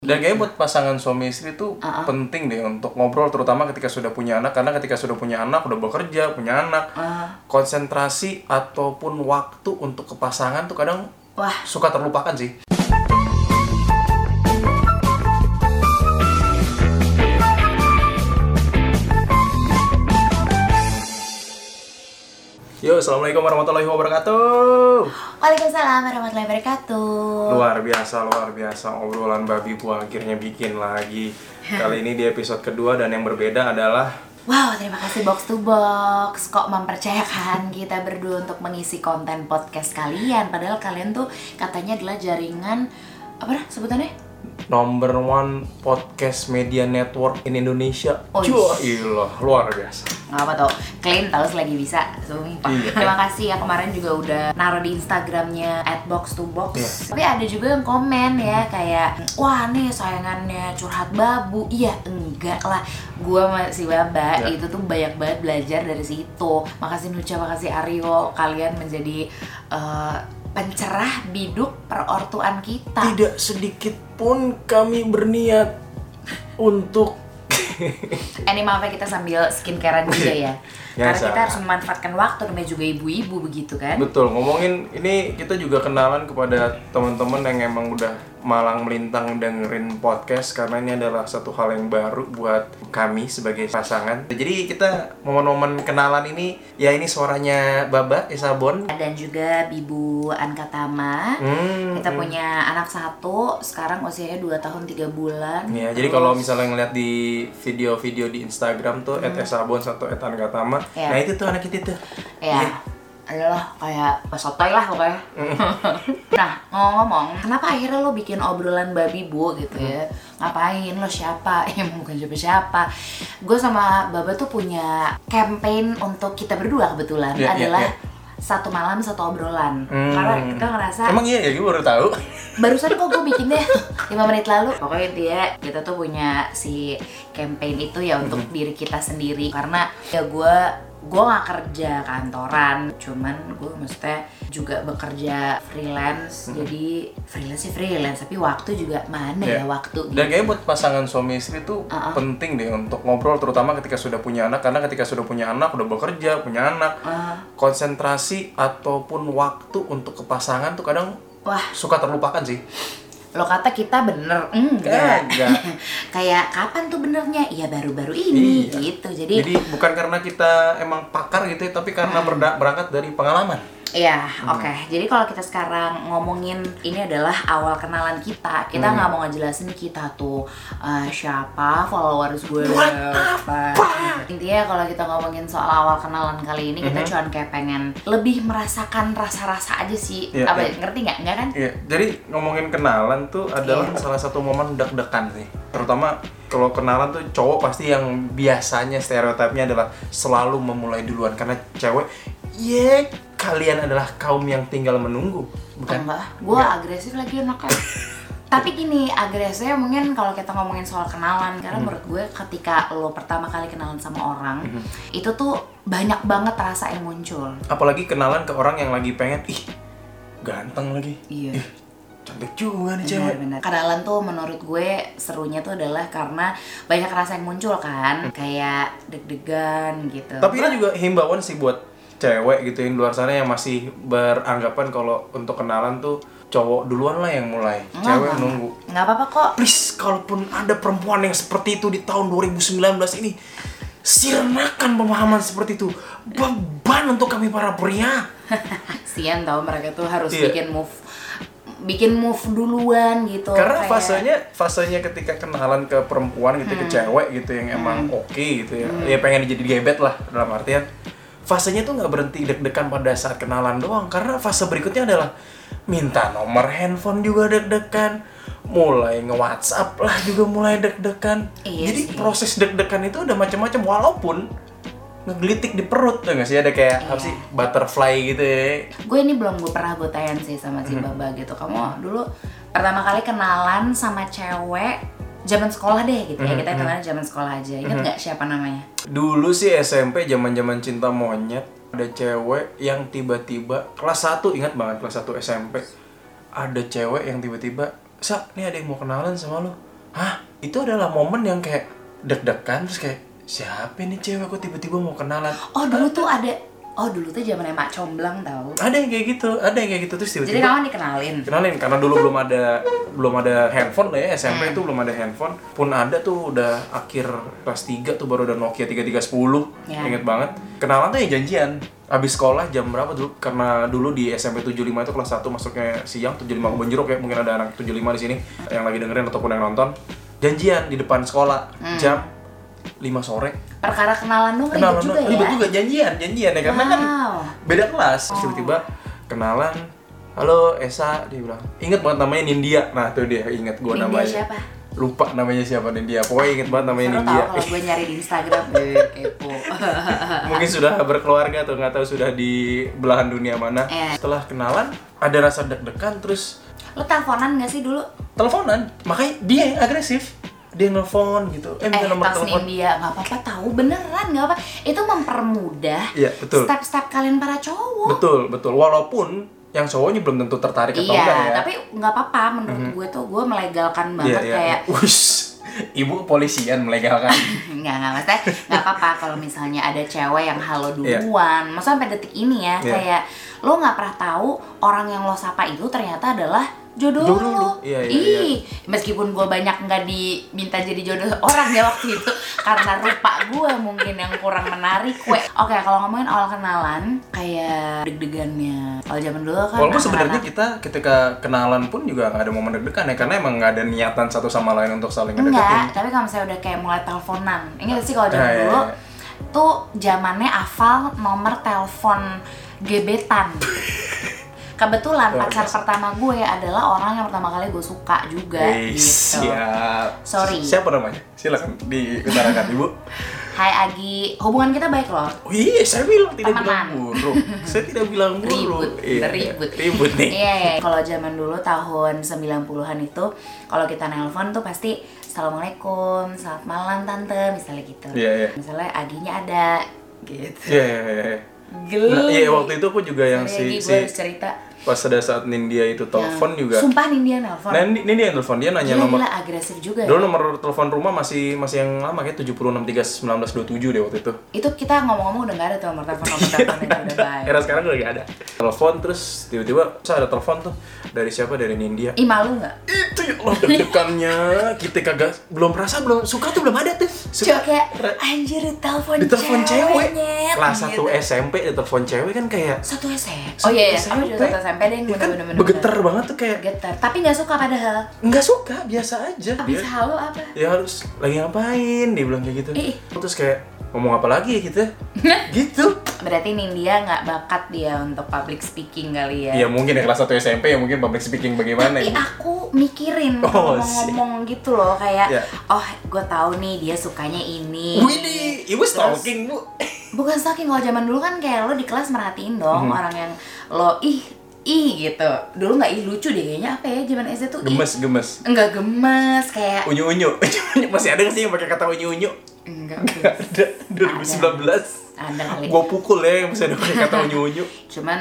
Dan kayaknya buat pasangan suami istri itu Uh-uh. penting deh untuk ngobrol terutama ketika sudah punya anak karena ketika sudah punya anak udah bekerja punya anak Uh, konsentrasi ataupun waktu untuk ke pasangan tuh kadang wah, suka terlupakan sih. Yo, assalamualaikum warahmatullahi wabarakatuh. Waalaikumsalam warahmatullahi wabarakatuh. Luar biasa, luar biasa obrolan babi gua akhirnya bikin lagi. Kali ini di episode kedua dan yang berbeda adalah Wow, terima kasih Box to Box kok mempercayakan kita berdua untuk mengisi konten podcast kalian. Padahal kalian tuh katanya adalah jaringan apa dah sebutannya? Number one podcast media network in Indonesia. Oh, ilah, luar biasa. Nggak apa tau, klaim tahu selagi bisa, sumpah. Iya. Terima kasih ya kemarin juga udah naruh di Instagramnya at box to box. Iya. Tapi ada juga yang komen ya kayak, wah nih sayangannya curhat babu. Iya enggak lah, gua masih baba Iya. itu tuh banyak banget belajar dari situ. Makasih Nucha, makasih Aryo, kalian menjadi eh, pencerah biduk perortuan kita. Tidak sedikit pun kami berniat untuk Eh, ini maaf ya kita sambil skincarean juga ya. Karena Biasa. kita harus memanfaatkan waktu namanya juga ibu-ibu begitu kan. betul ngomongin ini kita juga kenalan kepada teman-teman yang emang udah malang melintang dengerin podcast karena ini adalah satu hal yang baru buat kami sebagai pasangan. Jadi kita momen-momen kenalan ini ya ini suaranya Baba Isabon. dan juga Bibu Ankatama. Hmm, Kita hmm. punya anak satu, sekarang usianya 2 tahun 3 bulan. Ya, jadi kalau misalnya ngeliat di video-video di Instagram tuh @esabon atau @ankatama. Iya. Nah, itu tuh anak itu tuh. ya Iya. Adalah kayak sotoy lah pokoknya. nah, ngomong-ngomong, kenapa akhirnya lo bikin obrolan babi bu gitu ya? Ngapain lo siapa? Ya bukan siapa-siapa. Gue sama Baba tuh punya campaign untuk kita berdua kebetulan Iya, iya, adalah iya. satu malam satu obrolan. Hmm. Karena kita ngerasa Emang iya ya, gue baru tahu. barusan kok gue bikin deh 5 menit lalu pokoknya dia kita tuh punya si campaign itu ya untuk diri kita sendiri karena ya gue gue nggak kerja kantoran cuman gue maksudnya juga bekerja freelance jadi freelance sih freelance tapi waktu juga mana Iya. ya waktu Dan kayaknya buat pasangan suami istri itu Uh-uh. penting deh untuk ngobrol terutama ketika sudah punya anak karena ketika sudah punya anak udah bekerja, punya anak, Ah, konsentrasi ataupun waktu untuk ke pasangan tuh kadang wah suka terlupakan sih. Lo kata kita bener enggak Enggak. kayak kapan tuh benernya ya baru-baru ini Iya. gitu jadi Jadi bukan karena kita emang pakar gitu ya, tapi karena berda- berangkat dari pengalaman. Iya, Hmm. oke. Jadi kalau kita sekarang ngomongin ini adalah awal kenalan kita, kita Hmm. nggak mau ngejelasin kita tuh eh, siapa, followers gue berapa. Intinya kalau kita ngomongin soal awal kenalan kali ini, kita Mhm. cuman kayak pengen lebih merasakan rasa-rasa aja sih. Iya, Apa iya. ngerti nggak? Nggak kan? Iya, jadi ngomongin kenalan tuh adalah Iya. salah satu momen deg-degan sih. Terutama kalau kenalan tuh cowok pasti yang biasanya stereotipnya adalah selalu memulai duluan karena cewek, ye kalian adalah kaum yang tinggal menunggu, bukan? Enggak, gue agresif lagi anaknya. Tapi gini, agresifnya mungkin kalau kita ngomongin soal kenalan Karena Hmm. menurut gue ketika lo pertama kali kenalan sama orang Itu tuh banyak banget rasa yang muncul Apalagi kenalan ke orang yang lagi pengen, ih ganteng lagi, Iya ih cantik juga nih cewek. Benar-benar. Kenalan tuh menurut gue serunya tuh adalah karena banyak rasa yang muncul kan Kayak deg-degan gitu Tapi ini juga himbauan sih buat cewek gitu yang di luar sana yang masih beranggapan kalau untuk kenalan tuh cowok duluan lah yang mulai, Enggak, cewek enggak. nunggu. Nggak apa-apa kok. Please kalaupun ada perempuan yang seperti itu di tahun 2019 ini sirnakan pemahaman seperti itu. Beban untuk kami para pria. Sian tau mereka tuh harus Iya. bikin move Bikin move duluan gitu karena kayak- fasenya fasenya ketika kenalan ke perempuan gitu ke cewek gitu yang emang oke gitu ya. Ya pengen jadi gebet lah dalam artian fasenya tuh nggak berhenti deg-degan pada saat kenalan doang. Karena fase berikutnya adalah minta nomor handphone juga deg-degan mulai nge-WhatsApp lah juga mulai deg-degan. Iya jadi sih. proses deg-degan itu udah macam-macam walaupun ngegelitik di perut tuh nggak sih? Ada kayak apa Iya. sih butterfly gitu ya. Gue ini belum gue pernah gue tanyain sih sama si Baba gitu. Kamu dulu pertama kali kenalan sama cewek zaman sekolah deh gitu ya kita kenalan zaman sekolah aja. Ingat nggak siapa namanya? Dulu sih SMP zaman-zaman cinta monyet ada cewek yang tiba-tiba kelas 1 ingat banget kelas 1 SMP ada cewek yang tiba-tiba sa nih ada yang mau kenalan sama lo hah? Itu adalah momen yang kayak deg-degan terus kayak siapa nih cewek kok tiba-tiba mau kenalan? Oh dulu tuh ada, oh dulu tuh zaman emak comblang tau. ada yang kayak gitu ada yang kayak gitu. Terus Jadi tiba-tiba kamu dikenalin. kenalin karena dulu belum ada belum ada handphone lah ya SMP Hmm. itu belum ada handphone. Pun ada tuh udah akhir kelas 3 tuh baru ada Nokia 3310 Ya. inget banget. Kenalan tuh ya janjian. Habis sekolah jam berapa dulu karena dulu di SMP 75 itu kelas 1 masuknya siang 75 ke Benjeruk ya. Mungkin ada anak 75 di sini yang lagi dengerin ataupun yang nonton. Janjian di depan sekolah. Jam 5 sore Perkara kenalan dong kenalan ribet juga doang. ribet ya. juga janjian janjian ya karena kan Wow. beda kelas Terus tiba-tiba kenalan halo Esa dia bilang inget banget namanya Nindya nah tuh dia inget gua Nindya namanya siapa? lupa namanya siapa Nindya pokoknya inget banget namanya Seru Nindya kalau gue nyari di Instagram deh kepo. mungkin sudah berkeluarga atau nggak tahu sudah di belahan dunia mana Eh. setelah kenalan ada rasa deg-degan terus Lo teleponan gak sih dulu? teleponan makanya dia yang agresif dia nelfon gitu eh Eh, nomor telepon India nggak apa-apa tahu beneran nggak apa. Itu mempermudah Iya, betul. step-step kalian para cowok. betul betul walaupun yang cowoknya belum tentu tertarik atau Iya, enggak ya tapi nggak apa-apa menurut gue tuh gue melegalkan banget Iya, iya. kayak Wush, ibu polisian melegalkan nggak nggak maksudnya nggak apa-apa kalau misalnya ada cewek yang halo Iya. duluan masa sampai detik ini ya Iya. kayak lo nggak pernah tahu orang yang lo sapa itu ternyata adalah jodoh, Jodoh lo lo. Iya, iya, Ih, meskipun gue banyak nggak diminta jadi jodoh orang ya waktu itu karena rupa gue mungkin yang kurang menarik oke kalau ngomongin awal kenalan kayak deg-degannya kalau zaman dulu kan Walaupun sebenarnya kita ketika kenalan pun juga nggak ada momen deg-degan ya karena emang nggak ada niatan satu sama lain untuk saling Enggak, ngedeketin. tapi kalau misalnya udah kayak mulai teleponan Ingat sih kalau zaman iya, dulu iya. Tuh zamannya hafal nomor telepon gebetan Kebetulan Luar pacar biasa. pertama gue adalah orang yang pertama kali gue suka juga Eh, gitu siap. Sorry. Siapa namanya? Silakan diutarakan ibu. Hai Agi, hubungan kita baik loh Oh iya, saya bilang tidak Temenan. bilang buruk. saya tidak bilang buruk. Ribut, Iya, ribut. Ribut nih. Iya, iya. kalau zaman dulu tahun 90-an itu Kalau kita nelpon tuh pasti Assalamualaikum, selamat malam tante, misalnya gitu Iya, iya. Misalnya Aginya ada, gitu Iya, iya, iya. Geli. Nah, iya waktu itu aku juga yang Sorry, Agi, si, harus si cerita pas ada saat Nindya itu telepon Yang- juga. Sumpah nih dia nelpon. Nah, dia yang telepon dia nanya gila, nomor gila agresif juga Dulu ya. nomor telepon rumah masih masih yang lama kayak 76 1927 deh waktu itu. Itu kita ngomong-ngomong udah gak ada tuh nomor telepon nomor telepon itu udah baik. Era sekarang udah gak ada. Telepon terus tiba-tiba saya ada telepon tuh dari siapa dari Nindya. Ih malu nggak? Itu ya Allah deg-degannya kita kagak belum merasa belum suka tuh belum ada tuh. Suka kayak anjir ditelepon ditelepon cewek. Kelas gitu. 1 SMP ditelepon cewek kan kayak Satu SMP. Oh iya, iya. aku juga SMP. satu SMP deh, ya kan bener-bener. begeter banget tuh kayak Getar. Tapi nggak suka padahal. nggak suka biasa aja. Abis Dia- halo apa? ya harus lagi ngapain dia bilang kayak gitu Ih. terus kayak ngomong apa lagi ya kita gitu Berarti Nindya nggak bakat dia untuk public speaking kali ya. ya mungkin ya kelas 1 SMP ya mungkin public speaking bagaimana Tapi ya aku mikirin Oh, kalau ngomong gitu loh kayak Ya. oh gue tahu nih dia sukanya ini. Widih, ibu stalking bu Bukan stalking kalau zaman dulu kan kayak lo di kelas merhatiin dong Mhm. orang yang lo ih ih gitu. Dulu nggak ih lucu deh kayaknya apa ya zaman SD tuh ih. gemes gemes Enggak gemes kayak unyu unyu masih ada nggak sih yang pakai kata unyu unyu enggak Nggak ada 2019 ada kali. gua pukul ya yang masih ada pakai kata unyu unyu Cuman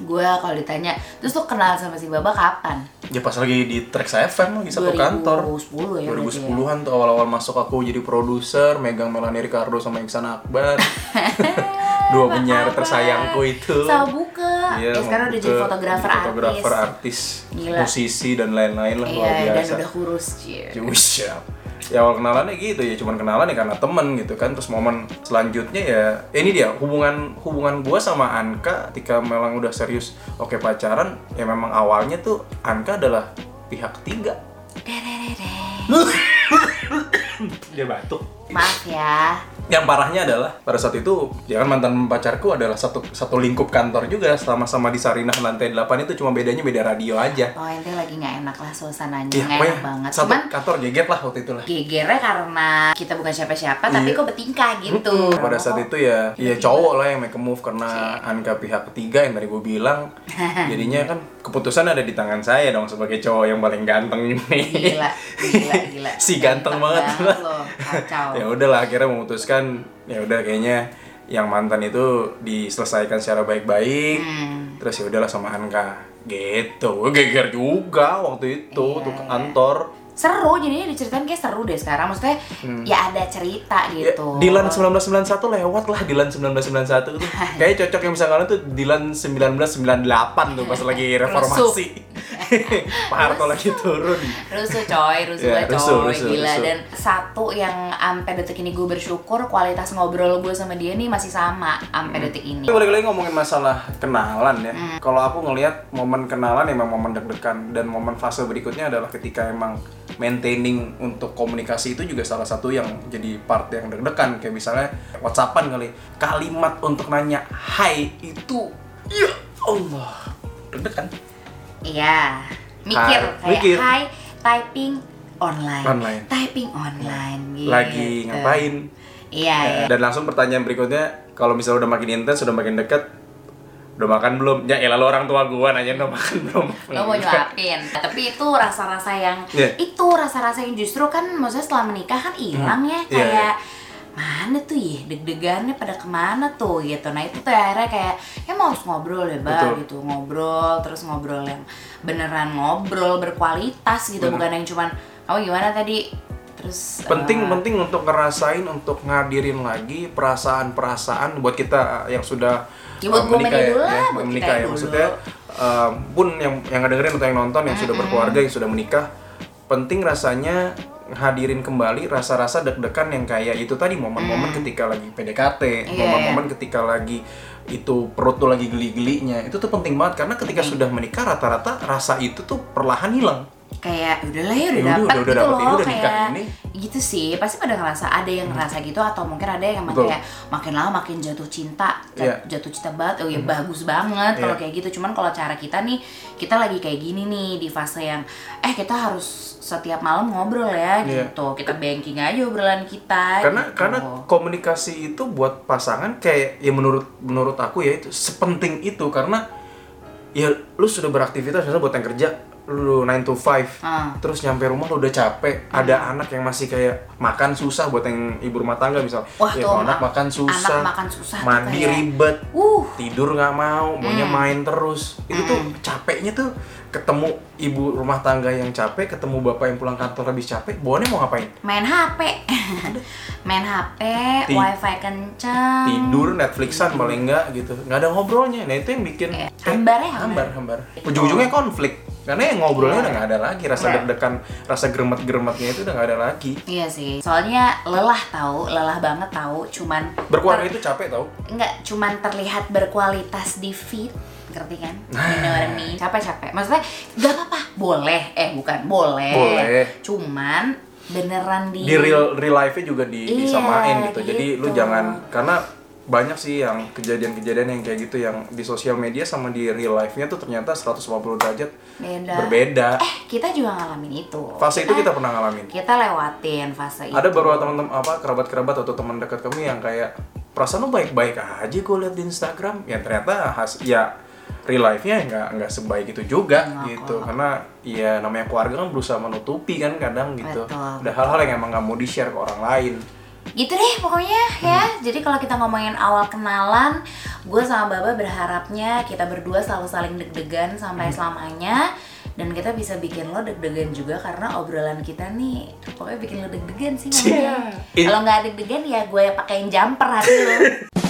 gue kalau ditanya terus tuh kenal sama si Baba kapan? ya pas lagi di Trax FM lagi satu kantor 2010 ya. berarti ya. 2010-an tuh awal-awal masuk aku jadi produser, megang Melanie Ricardo sama Iksan Akbar. Dua penyiar tersayangku itu. Sama buka. Iya, eh, sekarang udah jadi fotografer, fotografer artis. artis, Gila. musisi dan lain-lain lah luar Iya, dan biasa. udah kurus. Cuy, siap. Ya awal kenalannya gitu ya, cuman kenalan ya karena temen gitu kan. Terus momen selanjutnya ya, ini dia hubungan hubungan gua sama Anka ketika memang udah serius oke pacaran, ya memang awalnya tuh Anka adalah pihak ketiga. Dia batuk. Maaf ya. Yang parahnya adalah pada saat itu ya kan mantan pacarku adalah satu satu lingkup kantor juga sama-sama di Sarinah lantai 8 itu cuma bedanya beda radio aja. Oh, ente lagi nggak enak lah suasananya, Iya, nggak pokoknya enak banget. satu Cuman kantor geget lah waktu itu lah. gegernya karena kita bukan siapa-siapa, tapi Iya. kok bertingkah gitu. Mm-mm. Pada saat itu ya, ya cowok lah yang make a move karena Anka pihak ketiga yang tadi gue bilang. Jadinya kan keputusan ada di tangan saya dong sebagai cowok yang paling ganteng ini. Gila, gila, gila. Si ganteng banget. loh, kacau. ya udahlah akhirnya memutuskan ya udah kayaknya yang mantan itu diselesaikan secara baik-baik. Hmm. Terus ya udahlah sama Anka gitu. Geger juga waktu itu Iya, tuh kantor. seru jadinya diceritain kayak seru deh sekarang maksudnya ya ada cerita Ya, gitu Dilan 1991 lewat lah Dilan 1991 tuh. Kayaknya cocok yang bisa kalian tuh Dilan 1998 tuh pas lagi reformasi. Pak Harto lagi turun. rusuh coy rusuh Ya, banget coy rusuh, rusuh, gila rusuh. dan satu yang sampai detik ini gue bersyukur kualitas ngobrol gue sama dia nih masih sama sampai Hmm. detik ini balik lagi ngomongin masalah kenalan ya. Hmm. Kalau aku ngelihat momen kenalan emang momen deg-degan dan momen fase berikutnya adalah ketika emang maintaining untuk komunikasi itu juga salah satu yang jadi part yang deg-degan kayak misalnya WhatsAppan kali. Kalimat untuk nanya hai itu ya Allah deg-degan. Iya mikir Hai, kayak mikir. hai typing online Online. typing online gitu. Lagi ngapain? iya iya Dan langsung pertanyaan berikutnya, kalau misalnya udah makin intens, udah makin dekat, udah makan belum? Ya elah lu orang tua gua nanya udah makan belum? lo mau nyuapin tapi itu rasa-rasa yang Iya. itu rasa-rasa yang justru kan maksudnya setelah menikah kan hilang ya Iya, kayak mana tuh ya deg-degannya pada ke mana tuh gitu. Nah itu tuh akhirnya kayak ya mau harus ngobrol ya Betul. gitu. Ngobrol terus ngobrol yang beneran ngobrol berkualitas gitu. Bener. bukan yang cuman kamu gimana tadi? Terus penting eh, penting untuk ngerasain untuk ngadirin lagi perasaan-perasaan buat kita yang sudah Ya, buat uh, menikah ya, dulu ya, buat menikah ya. dulu. maksudnya um, pun yang yang dengerin atau yang nonton yang sudah berkeluarga yang sudah menikah penting rasanya hadirin kembali rasa-rasa deg-degan yang kayak itu tadi momen-momen ketika lagi PDKT, Iya, momen-momen ketika lagi itu perut tuh lagi geli-gelinya itu tuh penting banget karena ketika sudah menikah rata-rata rasa itu tuh perlahan hilang. Kayak udahlah ya udah Ya udah, dapat udah gitu dapet, loh udah kayak ini. gitu sih pasti pada ngerasa ada yang ngerasa gitu atau mungkin ada yang Betul. kayak makin lama makin jatuh cinta jat- Iya. jatuh cinta banget oh ya bagus banget kalau Iya. kayak gitu cuman kalau cara kita nih kita lagi kayak gini nih di fase yang eh kita harus setiap malam ngobrol ya Iya. gitu kita banking aja obrolan kita karena gitu. karena komunikasi itu buat pasangan kayak ya menurut menurut aku ya itu sepenting itu karena ya lu sudah beraktivitas misalnya buat yang kerja lu 9 to 5 Ah. terus nyampe rumah lu udah capek ada anak yang masih kayak makan susah buat yang ibu rumah tangga misal. Wah, ya, tuh, anak Ma- makan susah anak makan susah mandi kayak- ribet uh. tidur nggak mau maunya main terus. Itu tuh capeknya tuh ketemu ibu rumah tangga yang capek ketemu bapak yang pulang kantor habis capek bawaannya mau ngapain? Main HP main HP Ti- wifi kenceng. tidur Netflixan paling enggak gitu. Nggak ada ngobrolnya. Nah itu yang bikin Iya, hambar ya, hambar hambar. hambar ujung-ujungnya konflik karena yang ngobrolnya Iya. udah nggak ada lagi rasa Iya. deg-degan rasa geremet-geremetnya itu udah nggak ada lagi Iya sih, soalnya lelah tahu, lelah banget tahu, cuman berkeluarga itu capek tau nggak cuman terlihat berkualitas di feed, ngerti kan? Nah. You know what I mean? Capek-capek, maksudnya nggak apa-apa, boleh, eh bukan boleh, Boleh. cuman beneran di, di real real life-nya juga di, Iya, disamain gitu jadi lu gitu. jangan karena banyak sih yang kejadian-kejadian yang kayak gitu yang di sosial media sama di real life-nya tuh ternyata 150 derajat beda. berbeda Eh kita juga ngalamin itu. fase itu kita pernah ngalamin kita lewatin fase itu. ada beberapa teman-teman apa kerabat-kerabat atau teman dekat kami yang kayak perasaan lu baik-baik aja gue liat di Instagram ya ternyata has ya real life-nya nggak nggak sebaik itu juga Nggak gitu kok. karena ya namanya keluarga kan berusaha menutupi kan kadang gitu Betul, ada hal-hal yang emang nggak mau di share ke orang lain gitu deh pokoknya ya. Jadi kalau kita ngomongin awal kenalan gue sama Baba berharapnya kita berdua selalu saling deg-degan sampai Hmm. selamanya dan kita bisa bikin lo deg-degan juga karena obrolan kita nih pokoknya bikin lo deg-degan sih Cia. ngomongnya kalau nggak deg-degan ya gue pakein jumper hati lo